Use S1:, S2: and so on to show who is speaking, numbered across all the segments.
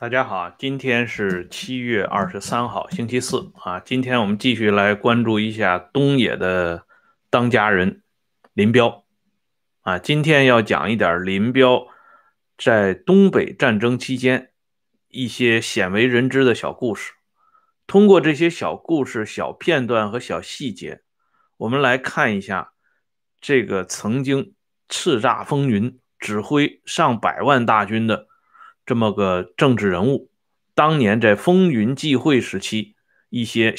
S1: 大家好，今天是七月二十三号，星期四啊。今天我们继续来关注一下东野的当家人林彪啊。今天要讲一点林彪在东北战争期间一些鲜为人知的小故事。通过这些小故事、小片段和小细节，我们来看一下这个曾经叱咤风云、指挥上百万大军的。这么个政治人物，当年在风云际会时期，一些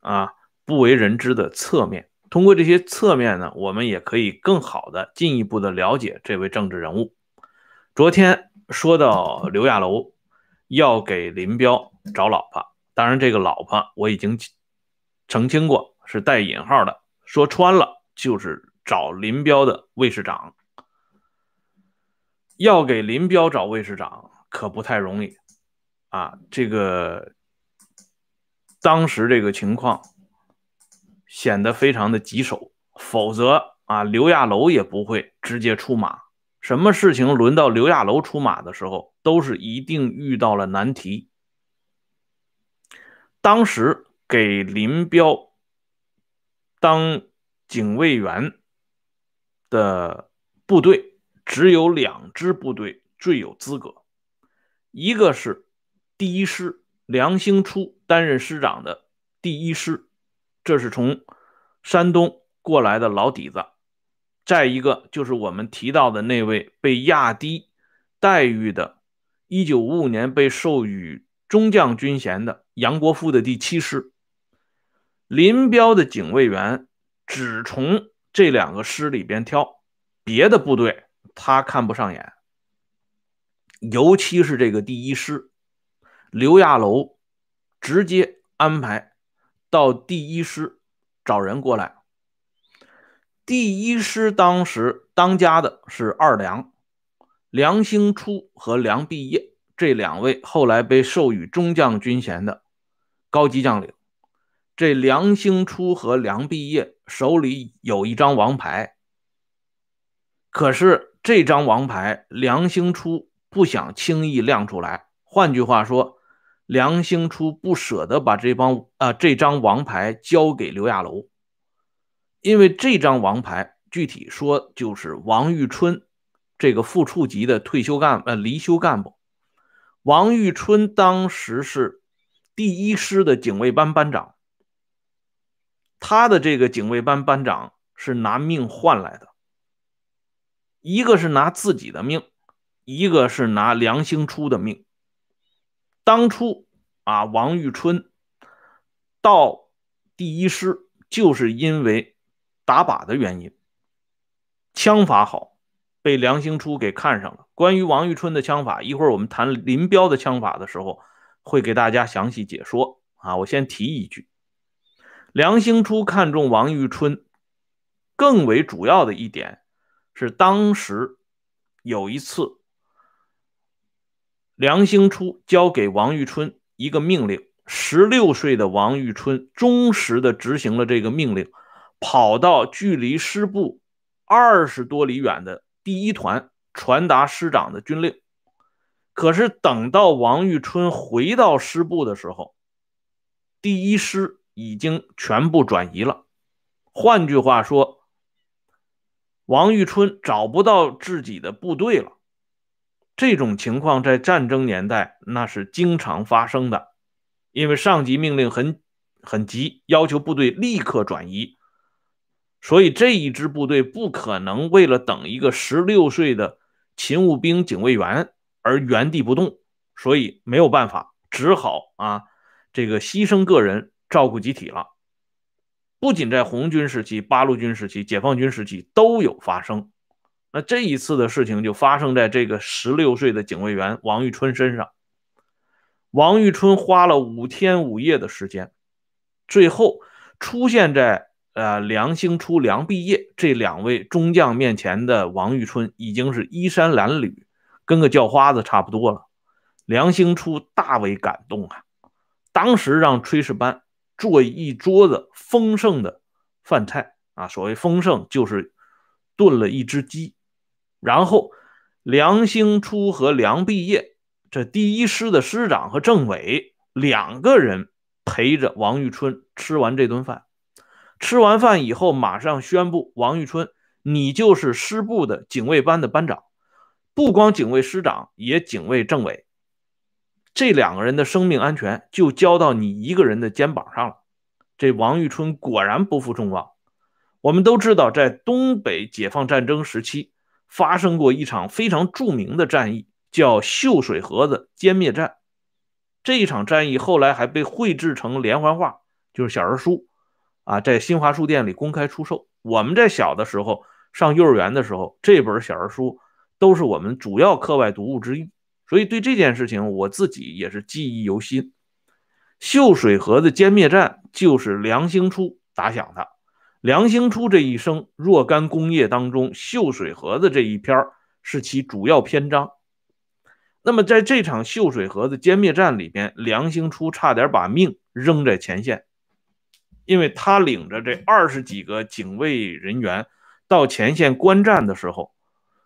S1: 啊不为人知的侧面。通过这些侧面呢，我们也可以更好的、进一步的了解这位政治人物。昨天说到刘亚楼要给林彪找老婆，当然这个老婆我已经澄清过，是带引号的，说穿了就是找林彪的卫士长，要给林彪找卫士长。可不太容易啊！这个当时这个情况显得非常的棘手，否则啊，刘亚楼也不会直接出马。什么事情轮到刘亚楼出马的时候，都是一定遇到了难题。当时给林彪当警卫员的部队只有两支部队最有资格。一个是第一师梁兴初担任师长的第一师，这是从山东过来的老底子；再一个就是我们提到的那位被压低待遇的1955年被授予中将军衔的杨国夫的第七师。林彪的警卫员只从这两个师里边挑，别的部队他看不上眼。尤其是这个第一师，刘亚楼直接安排到第一师找人过来。第一师当时当家的是二梁，梁兴初和梁毕业这两位后来被授予中将军衔的高级将领。这梁兴初和梁毕业手里有一张王牌，可是这张王牌，梁兴初。不想轻易亮出来。换句话说，梁兴初不舍得把这帮啊这张王牌交给刘亚楼，因为这张王牌具体说就是王玉春这个副处级的退休干呃离休干部。王玉春当时是第一师的警卫班班长，他的这个警卫班班长是拿命换来的，一个是拿自己的命。一个是拿梁兴初的命，当初啊，王玉春到第一师就是因为打靶的原因，枪法好，被梁兴初给看上了。关于王玉春的枪法，一会儿我们谈林彪的枪法的时候，会给大家详细解说啊。我先提一句，梁兴初看中王玉春，更为主要的一点是当时有一次。梁兴初交给王玉春一个命令，十六岁的王玉春忠实的执行了这个命令，跑到距离师部二十多里远的第一团传达师长的军令。可是等到王玉春回到师部的时候，第一师已经全部转移了。换句话说，王玉春找不到自己的部队了。这种情况在战争年代那是经常发生的，因为上级命令很很急，要求部队立刻转移，所以这一支部队不可能为了等一个十六岁的勤务兵警卫员而原地不动，所以没有办法，只好啊这个牺牲个人照顾集体了。不仅在红军时期、八路军时期、解放军时期都有发生。那这一次的事情就发生在这个十六岁的警卫员王玉春身上。王玉春花了五天五夜的时间，最后出现在呃梁兴初、梁毕业这两位中将面前的王玉春，已经是衣衫褴褛，跟个叫花子差不多了。梁兴初大为感动啊，当时让炊事班做一桌子丰盛的饭菜啊，所谓丰盛就是炖了一只鸡。然后，梁兴初和梁毕业这第一师的师长和政委两个人陪着王玉春吃完这顿饭。吃完饭以后，马上宣布王玉春，你就是师部的警卫班的班长，不光警卫师长，也警卫政委。这两个人的生命安全就交到你一个人的肩膀上了。这王玉春果然不负众望。我们都知道，在东北解放战争时期，发生过一场非常著名的战役，叫秀水河子歼灭战。这一场战役后来还被绘制成连环画，就是小人书。啊，在新华书店里公开出售。我们在小的时候上幼儿园的时候，这本小人书都是我们主要课外读物之一，所以对这件事情我自己也是记忆犹新。秀水河的歼灭战就是梁兴初打响的。梁兴初这一生若干功业当中，秀水河的这一篇是其主要篇章。那么在这场秀水河的歼灭战里边，梁兴初差点把命扔在前线。因为他领着这二十几个警卫人员到前线观战的时候，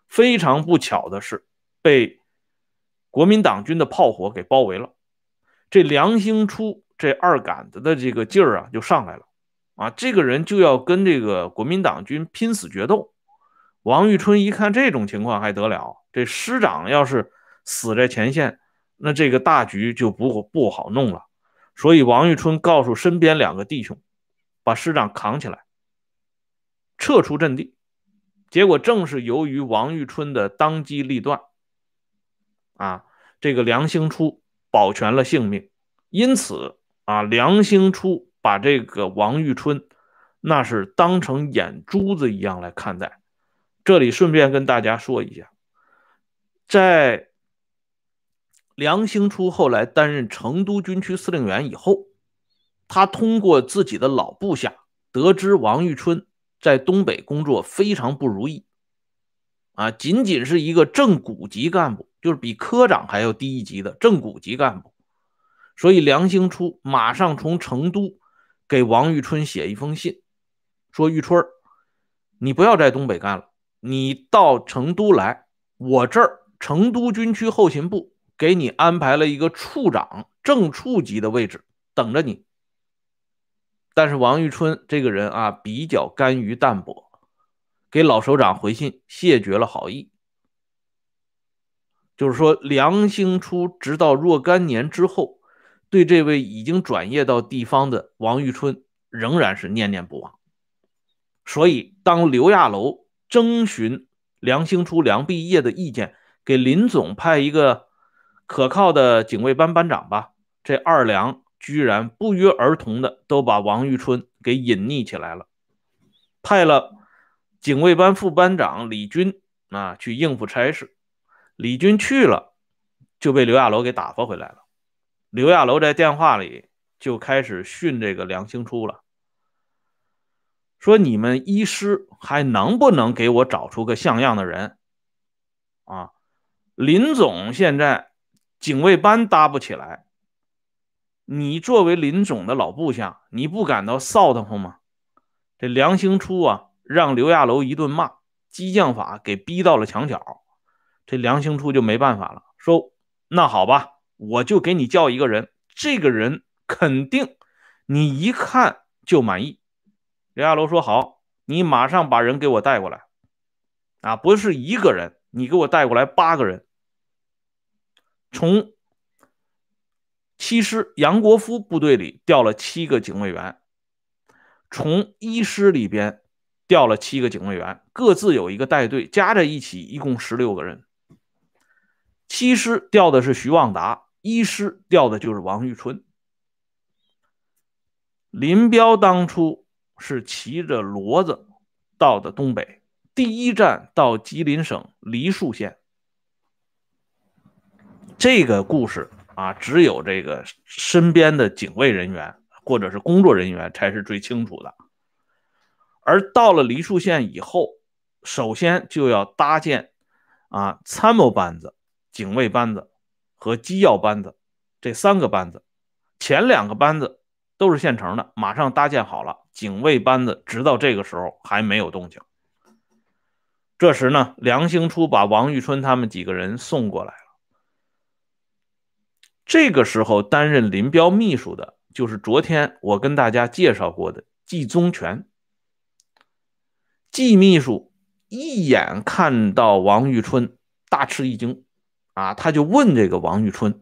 S1: 非常不巧的是被国民党军的炮火给包围了。这梁兴初这二杆子的这个劲儿啊，就上来了啊！这个人就要跟这个国民党军拼死决斗。王玉春一看这种情况还得了，这师长要是死在前线，那这个大局就不不好弄了。所以王玉春告诉身边两个弟兄。把师长扛起来，撤出阵地。结果正是由于王玉春的当机立断，啊，这个梁兴初保全了性命。因此啊，梁兴初把这个王玉春那是当成眼珠子一样来看待。这里顺便跟大家说一下，在梁兴初后来担任成都军区司令员以后。他通过自己的老部下得知王玉春在东北工作非常不如意，啊，仅仅是一个正股级干部，就是比科长还要低一级的正股级干部，所以梁兴初马上从成都给王玉春写一封信，说玉春你不要在东北干了，你到成都来，我这儿成都军区后勤部给你安排了一个处长正处级的位置，等着你。但是王玉春这个人啊，比较甘于淡泊，给老首长回信谢绝了好意。就是说，梁兴初直到若干年之后，对这位已经转业到地方的王玉春仍然是念念不忘。所以，当刘亚楼征询梁兴初梁毕业的意见，给林总派一个可靠的警卫班班长吧，这二梁。居然不约而同的都把王玉春给隐匿起来了，派了警卫班副班长李军啊去应付差事。李军去了，就被刘亚楼给打发回来了。刘亚楼在电话里就开始训这个梁兴初了，说：“你们一师还能不能给我找出个像样的人？啊，林总现在警卫班搭不起来。”你作为林总的老部下，你不感到臊得慌吗？这梁兴初啊，让刘亚楼一顿骂，激将法给逼到了墙角。这梁兴初就没办法了，说：“那好吧，我就给你叫一个人，这个人肯定你一看就满意。”刘亚楼说：“好，你马上把人给我带过来。啊，不是一个人，你给我带过来八个人，从。”七师杨国夫部队里调了七个警卫员，从一师里边调了七个警卫员，各自有一个带队，加在一起一共十六个人。七师调的是徐旺达，一师调的就是王玉春。林彪当初是骑着骡子到的东北，第一站到吉林省梨树县。这个故事。啊，只有这个身边的警卫人员或者是工作人员才是最清楚的。而到了梨树县以后，首先就要搭建啊参谋班子、警卫班子和机要班子这三个班子。前两个班子都是现成的，马上搭建好了。警卫班子直到这个时候还没有动静。这时呢，梁兴初把王玉春他们几个人送过来了。这个时候担任林彪秘书的，就是昨天我跟大家介绍过的季宗权。季秘书一眼看到王玉春，大吃一惊，啊，他就问这个王玉春，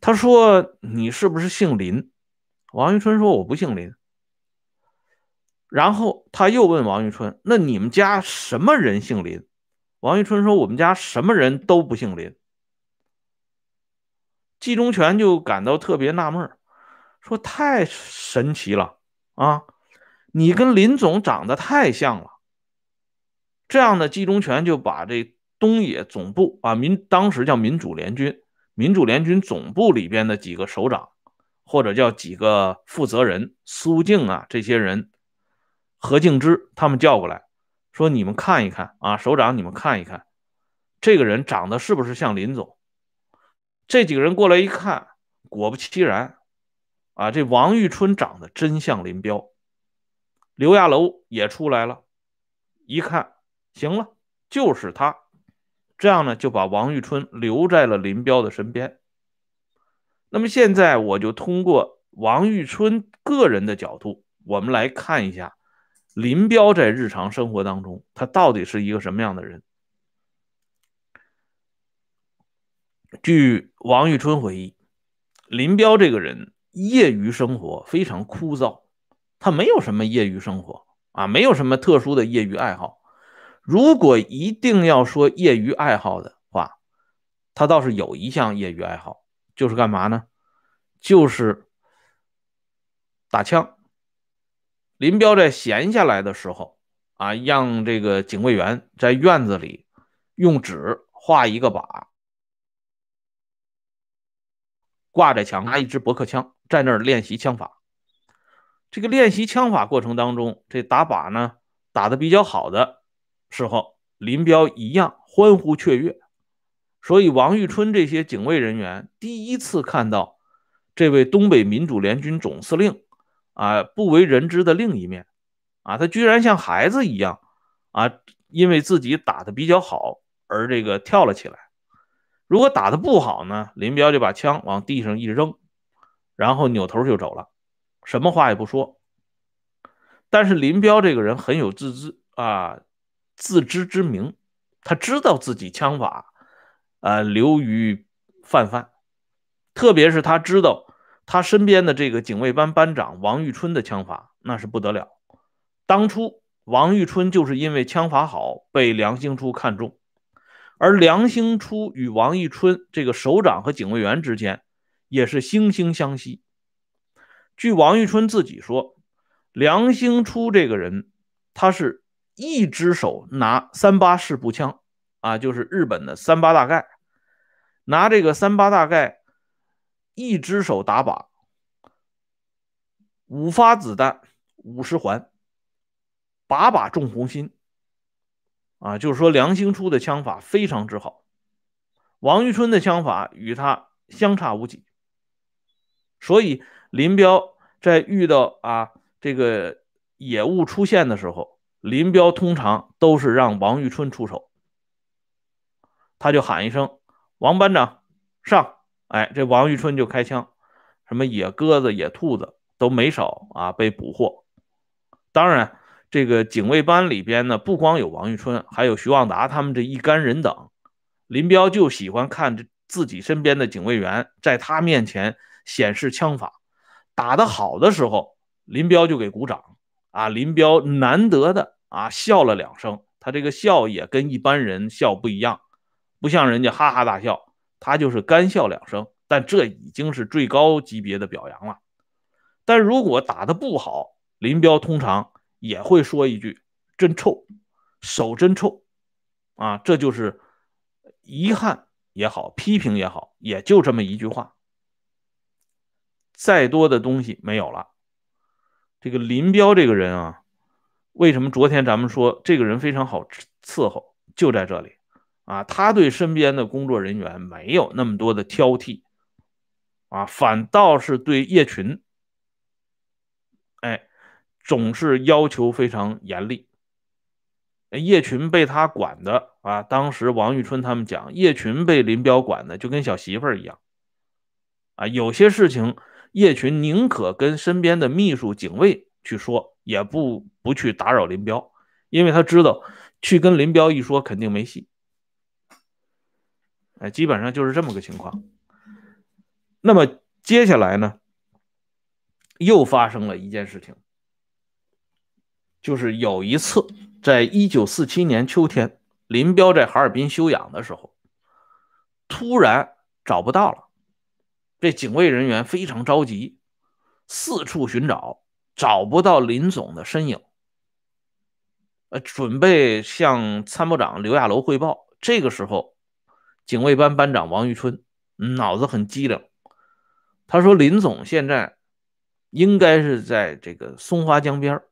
S1: 他说：“你是不是姓林？”王玉春说：“我不姓林。”然后他又问王玉春：“那你们家什么人姓林？”王玉春说：“我们家什么人都不姓林。”季中权就感到特别纳闷，说：“太神奇了啊！”你跟林总长得太像了，这样的季中权就把这东野总部啊，民当时叫民主联军，民主联军总部里边的几个首长，或者叫几个负责人，苏静啊这些人，何敬之他们叫过来，说你们看一看啊，首长你们看一看，这个人长得是不是像林总？这几个人过来一看，果不其然，啊，这王玉春长得真像林彪。刘亚楼也出来了，一看，行了，就是他。这样呢，就把王玉春留在了林彪的身边。那么现在，我就通过王玉春个人的角度，我们来看一下林彪在日常生活当中，他到底是一个什么样的人。据王玉春回忆，林彪这个人业余生活非常枯燥。他没有什么业余生活啊，没有什么特殊的业余爱好。如果一定要说业余爱好的话，他倒是有一项业余爱好，就是干嘛呢？就是打枪。林彪在闲下来的时候啊，让这个警卫员在院子里用纸画一个靶，挂在墙，拿一支驳壳枪，在那儿练习枪法。这个练习枪法过程当中，这打靶呢打的比较好的时候，林彪一样欢呼雀跃。所以王玉春这些警卫人员第一次看到这位东北民主联军总司令啊不为人知的另一面啊，他居然像孩子一样啊，因为自己打的比较好而这个跳了起来。如果打的不好呢，林彪就把枪往地上一扔，然后扭头就走了。什么话也不说，但是林彪这个人很有自知啊，自知之明，他知道自己枪法啊流于泛泛，特别是他知道他身边的这个警卫班班长王玉春的枪法那是不得了。当初王玉春就是因为枪法好被梁兴初看中，而梁兴初与王玉春这个首长和警卫员之间也是惺惺相惜。据王玉春自己说，梁兴初这个人，他是一只手拿三八式步枪啊，就是日本的三八大盖，拿这个三八大盖，一只手打靶，五发子弹五十环，把把中红心，啊，就是说梁兴初的枪法非常之好，王玉春的枪法与他相差无几，所以。林彪在遇到啊这个野物出现的时候，林彪通常都是让王玉春出手，他就喊一声“王班长上”，哎，这王玉春就开枪，什么野鸽子、野兔子都没少啊被捕获。当然，这个警卫班里边呢，不光有王玉春，还有徐旺达他们这一干人等。林彪就喜欢看这自己身边的警卫员在他面前显示枪法。打得好的时候，林彪就给鼓掌啊！林彪难得的啊笑了两声，他这个笑也跟一般人笑不一样，不像人家哈哈大笑，他就是干笑两声。但这已经是最高级别的表扬了。但如果打得不好，林彪通常也会说一句“真臭，手真臭”，啊，这就是遗憾也好，批评也好，也就这么一句话。再多的东西没有了。这个林彪这个人啊，为什么昨天咱们说这个人非常好伺候？就在这里啊，他对身边的工作人员没有那么多的挑剔啊，反倒是对叶群，哎，总是要求非常严厉。叶群被他管的啊，当时王玉春他们讲，叶群被林彪管的就跟小媳妇儿一样。啊，有些事情叶群宁可跟身边的秘书、警卫去说，也不不去打扰林彪，因为他知道去跟林彪一说肯定没戏。哎，基本上就是这么个情况。那么接下来呢，又发生了一件事情，就是有一次，在一九四七年秋天，林彪在哈尔滨休养的时候，突然找不到了，这警卫人员非常着急，四处寻找，找不到林总的身影，呃，准备向参谋长刘亚楼汇报。这个时候。警卫班班长王玉春脑子很机灵，他说：“林总现在应该是在这个松花江边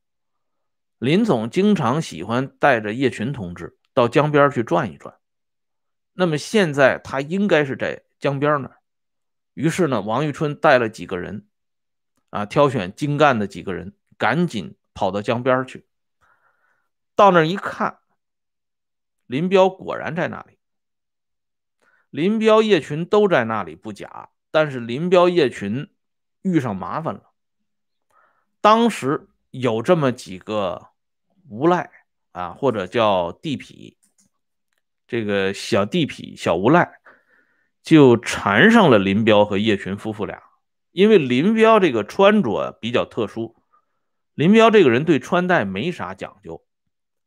S1: 林总经常喜欢带着叶群同志到江边去转一转，那么现在他应该是在江边呢。于是呢，王玉春带了几个人，啊，挑选精干的几个人，赶紧跑到江边去。到那儿一看，林彪果然在那里。林彪、叶群都在那里不假，但是林彪、叶群遇上麻烦了。当时有这么几个无赖啊，或者叫地痞，这个小地痞、小无赖就缠上了林彪和叶群夫妇俩。因为林彪这个穿着比较特殊，林彪这个人对穿戴没啥讲究，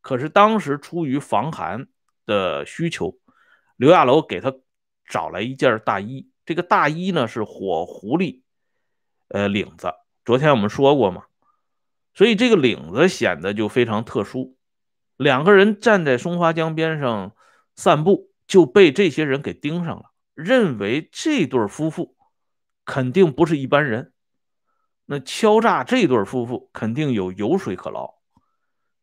S1: 可是当时出于防寒的需求，刘亚楼给他。找来一件大衣，这个大衣呢是火狐狸，呃领子。昨天我们说过嘛，所以这个领子显得就非常特殊。两个人站在松花江边上散步，就被这些人给盯上了，认为这对夫妇肯定不是一般人。那敲诈这对夫妇肯定有油水可捞，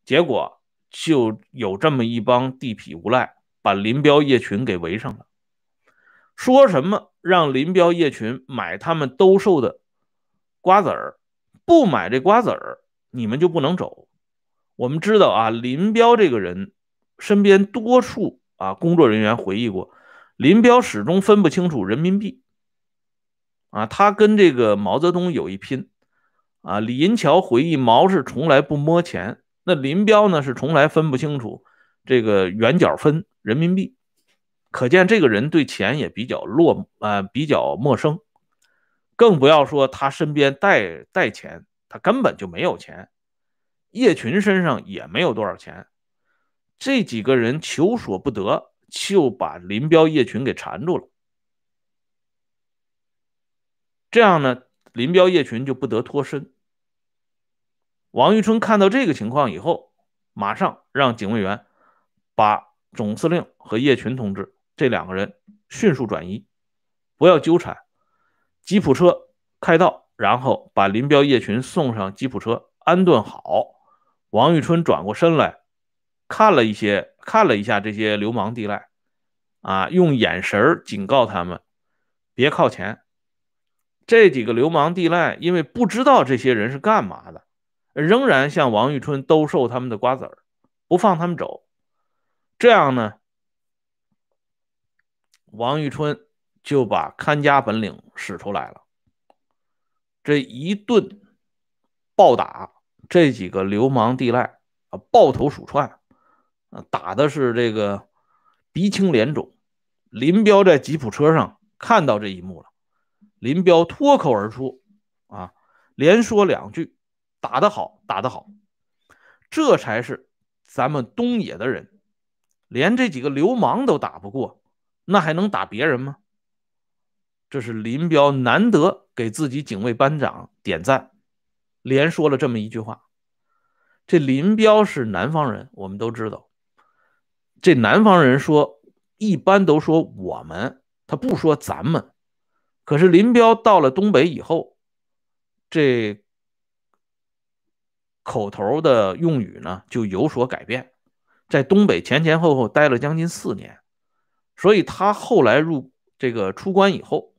S1: 结果就有这么一帮地痞无赖把林彪叶群给围上了。说什么让林彪、叶群买他们兜售的瓜子儿，不买这瓜子儿，你们就不能走。我们知道啊，林彪这个人身边多数啊工作人员回忆过，林彪始终分不清楚人民币啊，他跟这个毛泽东有一拼啊。李银桥回忆，毛是从来不摸钱，那林彪呢是从来分不清楚这个元角分人民币。可见这个人对钱也比较落啊，比较陌生，更不要说他身边带带钱，他根本就没有钱。叶群身上也没有多少钱，这几个人求索不得，就把林彪、叶群给缠住了。这样呢，林彪、叶群就不得脱身。王玉春看到这个情况以后，马上让警卫员把总司令和叶群同志。这两个人迅速转移，不要纠缠。吉普车开道，然后把林彪、叶群送上吉普车，安顿好。王玉春转过身来，看了一些，看了一下这些流氓地赖，啊，用眼神警告他们别靠前。这几个流氓地赖因为不知道这些人是干嘛的，仍然向王玉春兜售他们的瓜子儿，不放他们走。这样呢？王玉春就把看家本领使出来了，这一顿暴打这几个流氓地赖啊，抱头鼠窜啊，打的是这个鼻青脸肿。林彪在吉普车上看到这一幕了，林彪脱口而出啊，连说两句：“打得好，打得好，这才是咱们东野的人，连这几个流氓都打不过。”那还能打别人吗？这是林彪难得给自己警卫班长点赞，连说了这么一句话。这林彪是南方人，我们都知道。这南方人说，一般都说我们，他不说咱们。可是林彪到了东北以后，这口头的用语呢就有所改变。在东北前前后后待了将近四年。所以他后来入这个出关以后，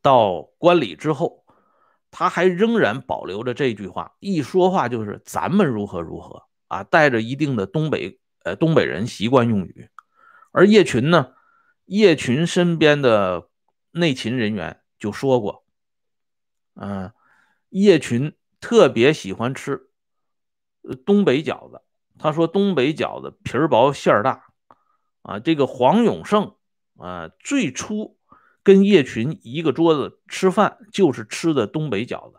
S1: 到关里之后，他还仍然保留着这句话，一说话就是咱们如何如何啊，带着一定的东北呃东北人习惯用语。而叶群呢，叶群身边的内勤人员就说过，嗯，叶群特别喜欢吃东北饺子。他说东北饺子皮儿薄馅儿大，啊，这个黄永胜啊，最初跟叶群一个桌子吃饭就是吃的东北饺子，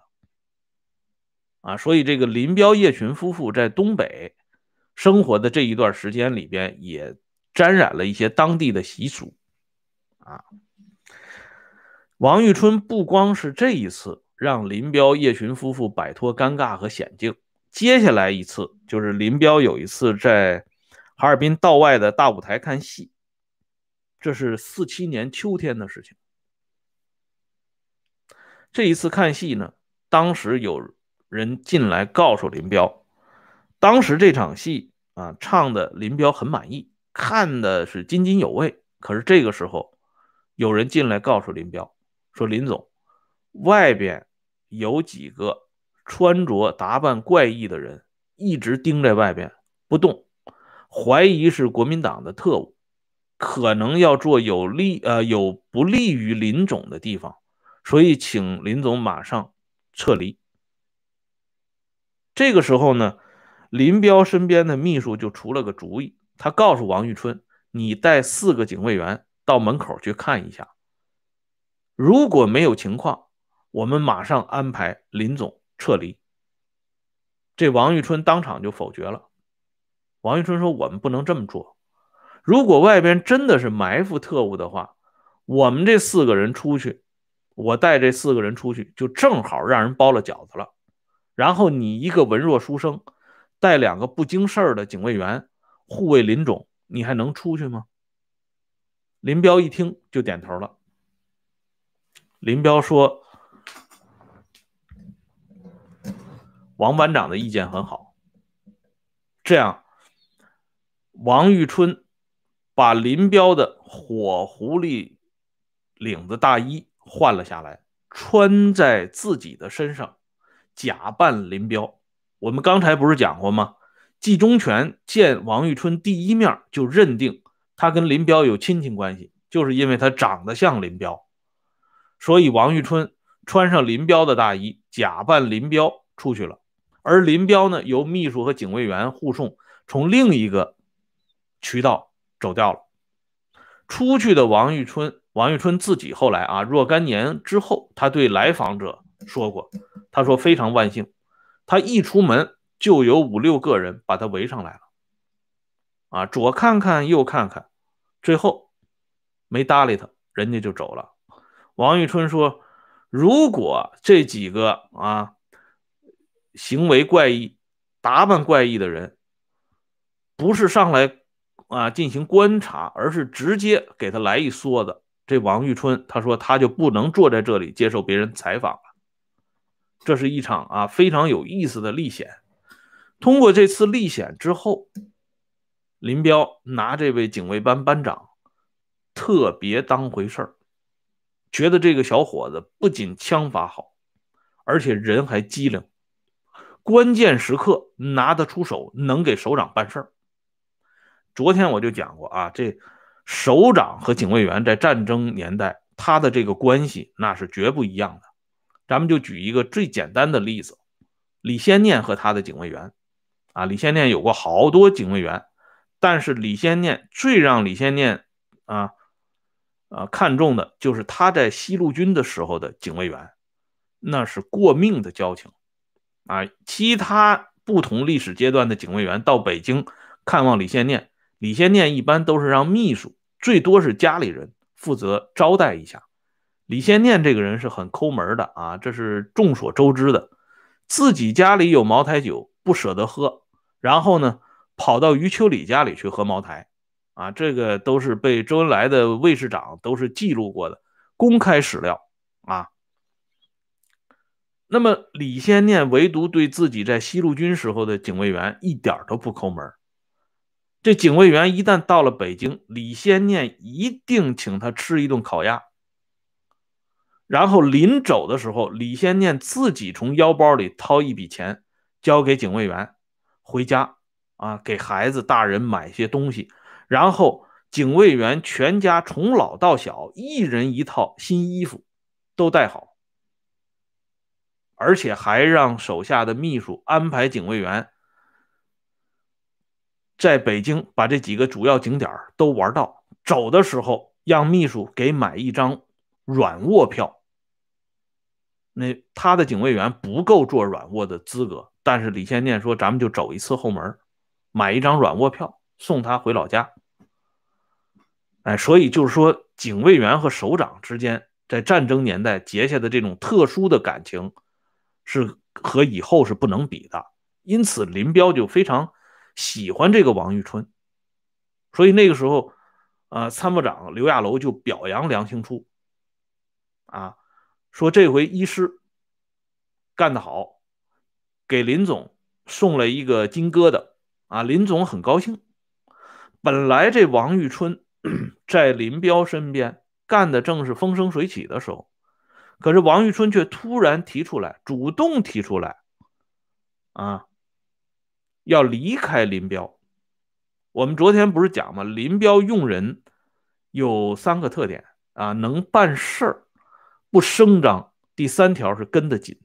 S1: 啊，所以这个林彪叶群夫妇在东北生活的这一段时间里边，也沾染了一些当地的习俗，啊，王玉春不光是这一次让林彪叶群夫妇摆脱尴尬和险境。接下来一次就是林彪有一次在哈尔滨道外的大舞台看戏，这是四七年秋天的事情。这一次看戏呢，当时有人进来告诉林彪，当时这场戏啊唱的林彪很满意，看的是津津有味。可是这个时候，有人进来告诉林彪说：“林总，外边有几个。”穿着打扮怪异的人一直盯在外边不动，怀疑是国民党的特务，可能要做有利呃有不利于林总的地方，所以请林总马上撤离。这个时候呢，林彪身边的秘书就出了个主意，他告诉王玉春：“你带四个警卫员到门口去看一下，如果没有情况，我们马上安排林总。”撤离，这王玉春当场就否决了。王玉春说：“我们不能这么做。如果外边真的是埋伏特务的话，我们这四个人出去，我带这四个人出去，就正好让人包了饺子了。然后你一个文弱书生，带两个不经事儿的警卫员护卫林总，你还能出去吗？”林彪一听就点头了。林彪说。王班长的意见很好，这样，王玉春把林彪的火狐狸领子大衣换了下来，穿在自己的身上，假扮林彪。我们刚才不是讲过吗？季中全见王玉春第一面就认定他跟林彪有亲情关系，就是因为他长得像林彪，所以王玉春穿上林彪的大衣，假扮林彪出去了。而林彪呢，由秘书和警卫员护送，从另一个渠道走掉了。出去的王玉春，王玉春自己后来啊，若干年之后，他对来访者说过，他说非常万幸，他一出门就有五六个人把他围上来了，啊，左看看右看看，最后没搭理他，人家就走了。王玉春说，如果这几个啊。行为怪异、打扮怪异的人，不是上来啊进行观察，而是直接给他来一梭子。这王玉春他说他就不能坐在这里接受别人采访了。这是一场啊非常有意思的历险。通过这次历险之后，林彪拿这位警卫班班长特别当回事儿，觉得这个小伙子不仅枪法好，而且人还机灵。关键时刻拿得出手，能给首长办事儿。昨天我就讲过啊，这首长和警卫员在战争年代，他的这个关系那是绝不一样的。咱们就举一个最简单的例子：李先念和他的警卫员。啊，李先念有过好多警卫员，但是李先念最让李先念啊啊看重的就是他在西路军的时候的警卫员，那是过命的交情。啊，其他不同历史阶段的警卫员到北京看望李先念，李先念一般都是让秘书，最多是家里人负责招待一下。李先念这个人是很抠门的啊，这是众所周知的。自己家里有茅台酒不舍得喝，然后呢跑到余秋里家里去喝茅台，啊，这个都是被周恩来的卫士长都是记录过的公开史料啊。那么李先念唯独对自己在西路军时候的警卫员一点都不抠门。这警卫员一旦到了北京，李先念一定请他吃一顿烤鸭。然后临走的时候，李先念自己从腰包里掏一笔钱交给警卫员，回家啊给孩子大人买些东西，然后警卫员全家从老到小，一人一套新衣服都带好，而且还让手下的秘书安排警卫员在北京把这几个主要景点都玩到。走的时候，让秘书给买一张软卧票。那他的警卫员不够坐软卧的资格，但是李先念说：“咱们就走一次后门，买一张软卧票，送他回老家。”哎，所以就是说，警卫员和首长之间在战争年代结下的这种特殊的感情，是和以后是不能比的。因此，林彪就非常喜欢这个王玉春。所以那个时候，呃，参谋长刘亚楼就表扬梁兴初，啊。说这回医师干得好，给林总送了一个金疙瘩啊！林总很高兴。本来这王玉春 在林彪身边干的正是风生水起的时候，可是王玉春却突然提出来，主动提出来，啊，要离开林彪。我们昨天不是讲吗？林彪用人有三个特点啊，能办事儿。不声张，第三条是跟得紧。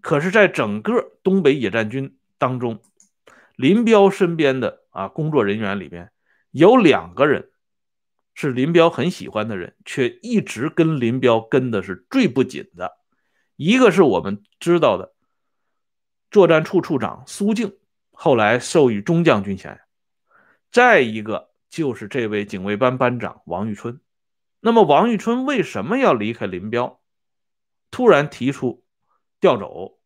S1: 可是，在整个东北野战军当中，林彪身边的啊工作人员里边，有两个人是林彪很喜欢的人，却一直跟林彪跟的是最不紧的。一个是我们知道的作战处处长苏静，后来授予中将军衔；再一个就是这位警卫班班长王玉春。那么王玉春为什么要离开林彪？突然提出调走，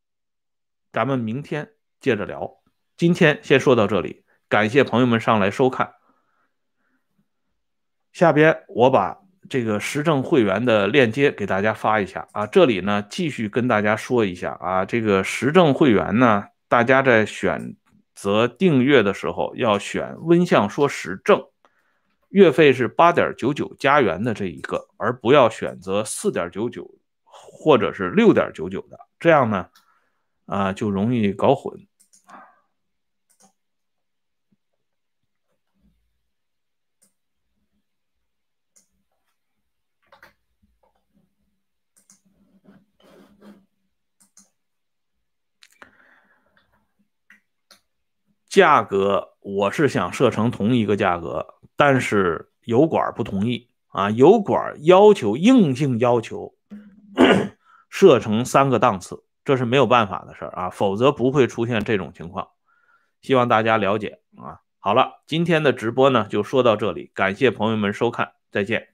S1: 咱们明天接着聊。今天先说到这里，感谢朋友们上来收看。下边我把这个时政会员的链接给大家发一下啊。这里呢继续跟大家说一下啊，这个时政会员呢，大家在选择订阅的时候要选温相说时政。月费是八点九九加元的这一个，而不要选择四点九九或者是六点九九的，这样呢，啊就容易搞混。价格我是想设成同一个价格。但是油管不同意啊！油管要求硬性要求设成三个档次，这是没有办法的事儿啊，否则不会出现这种情况。希望大家了解啊！好了，今天的直播呢就说到这里，感谢朋友们收看，再见。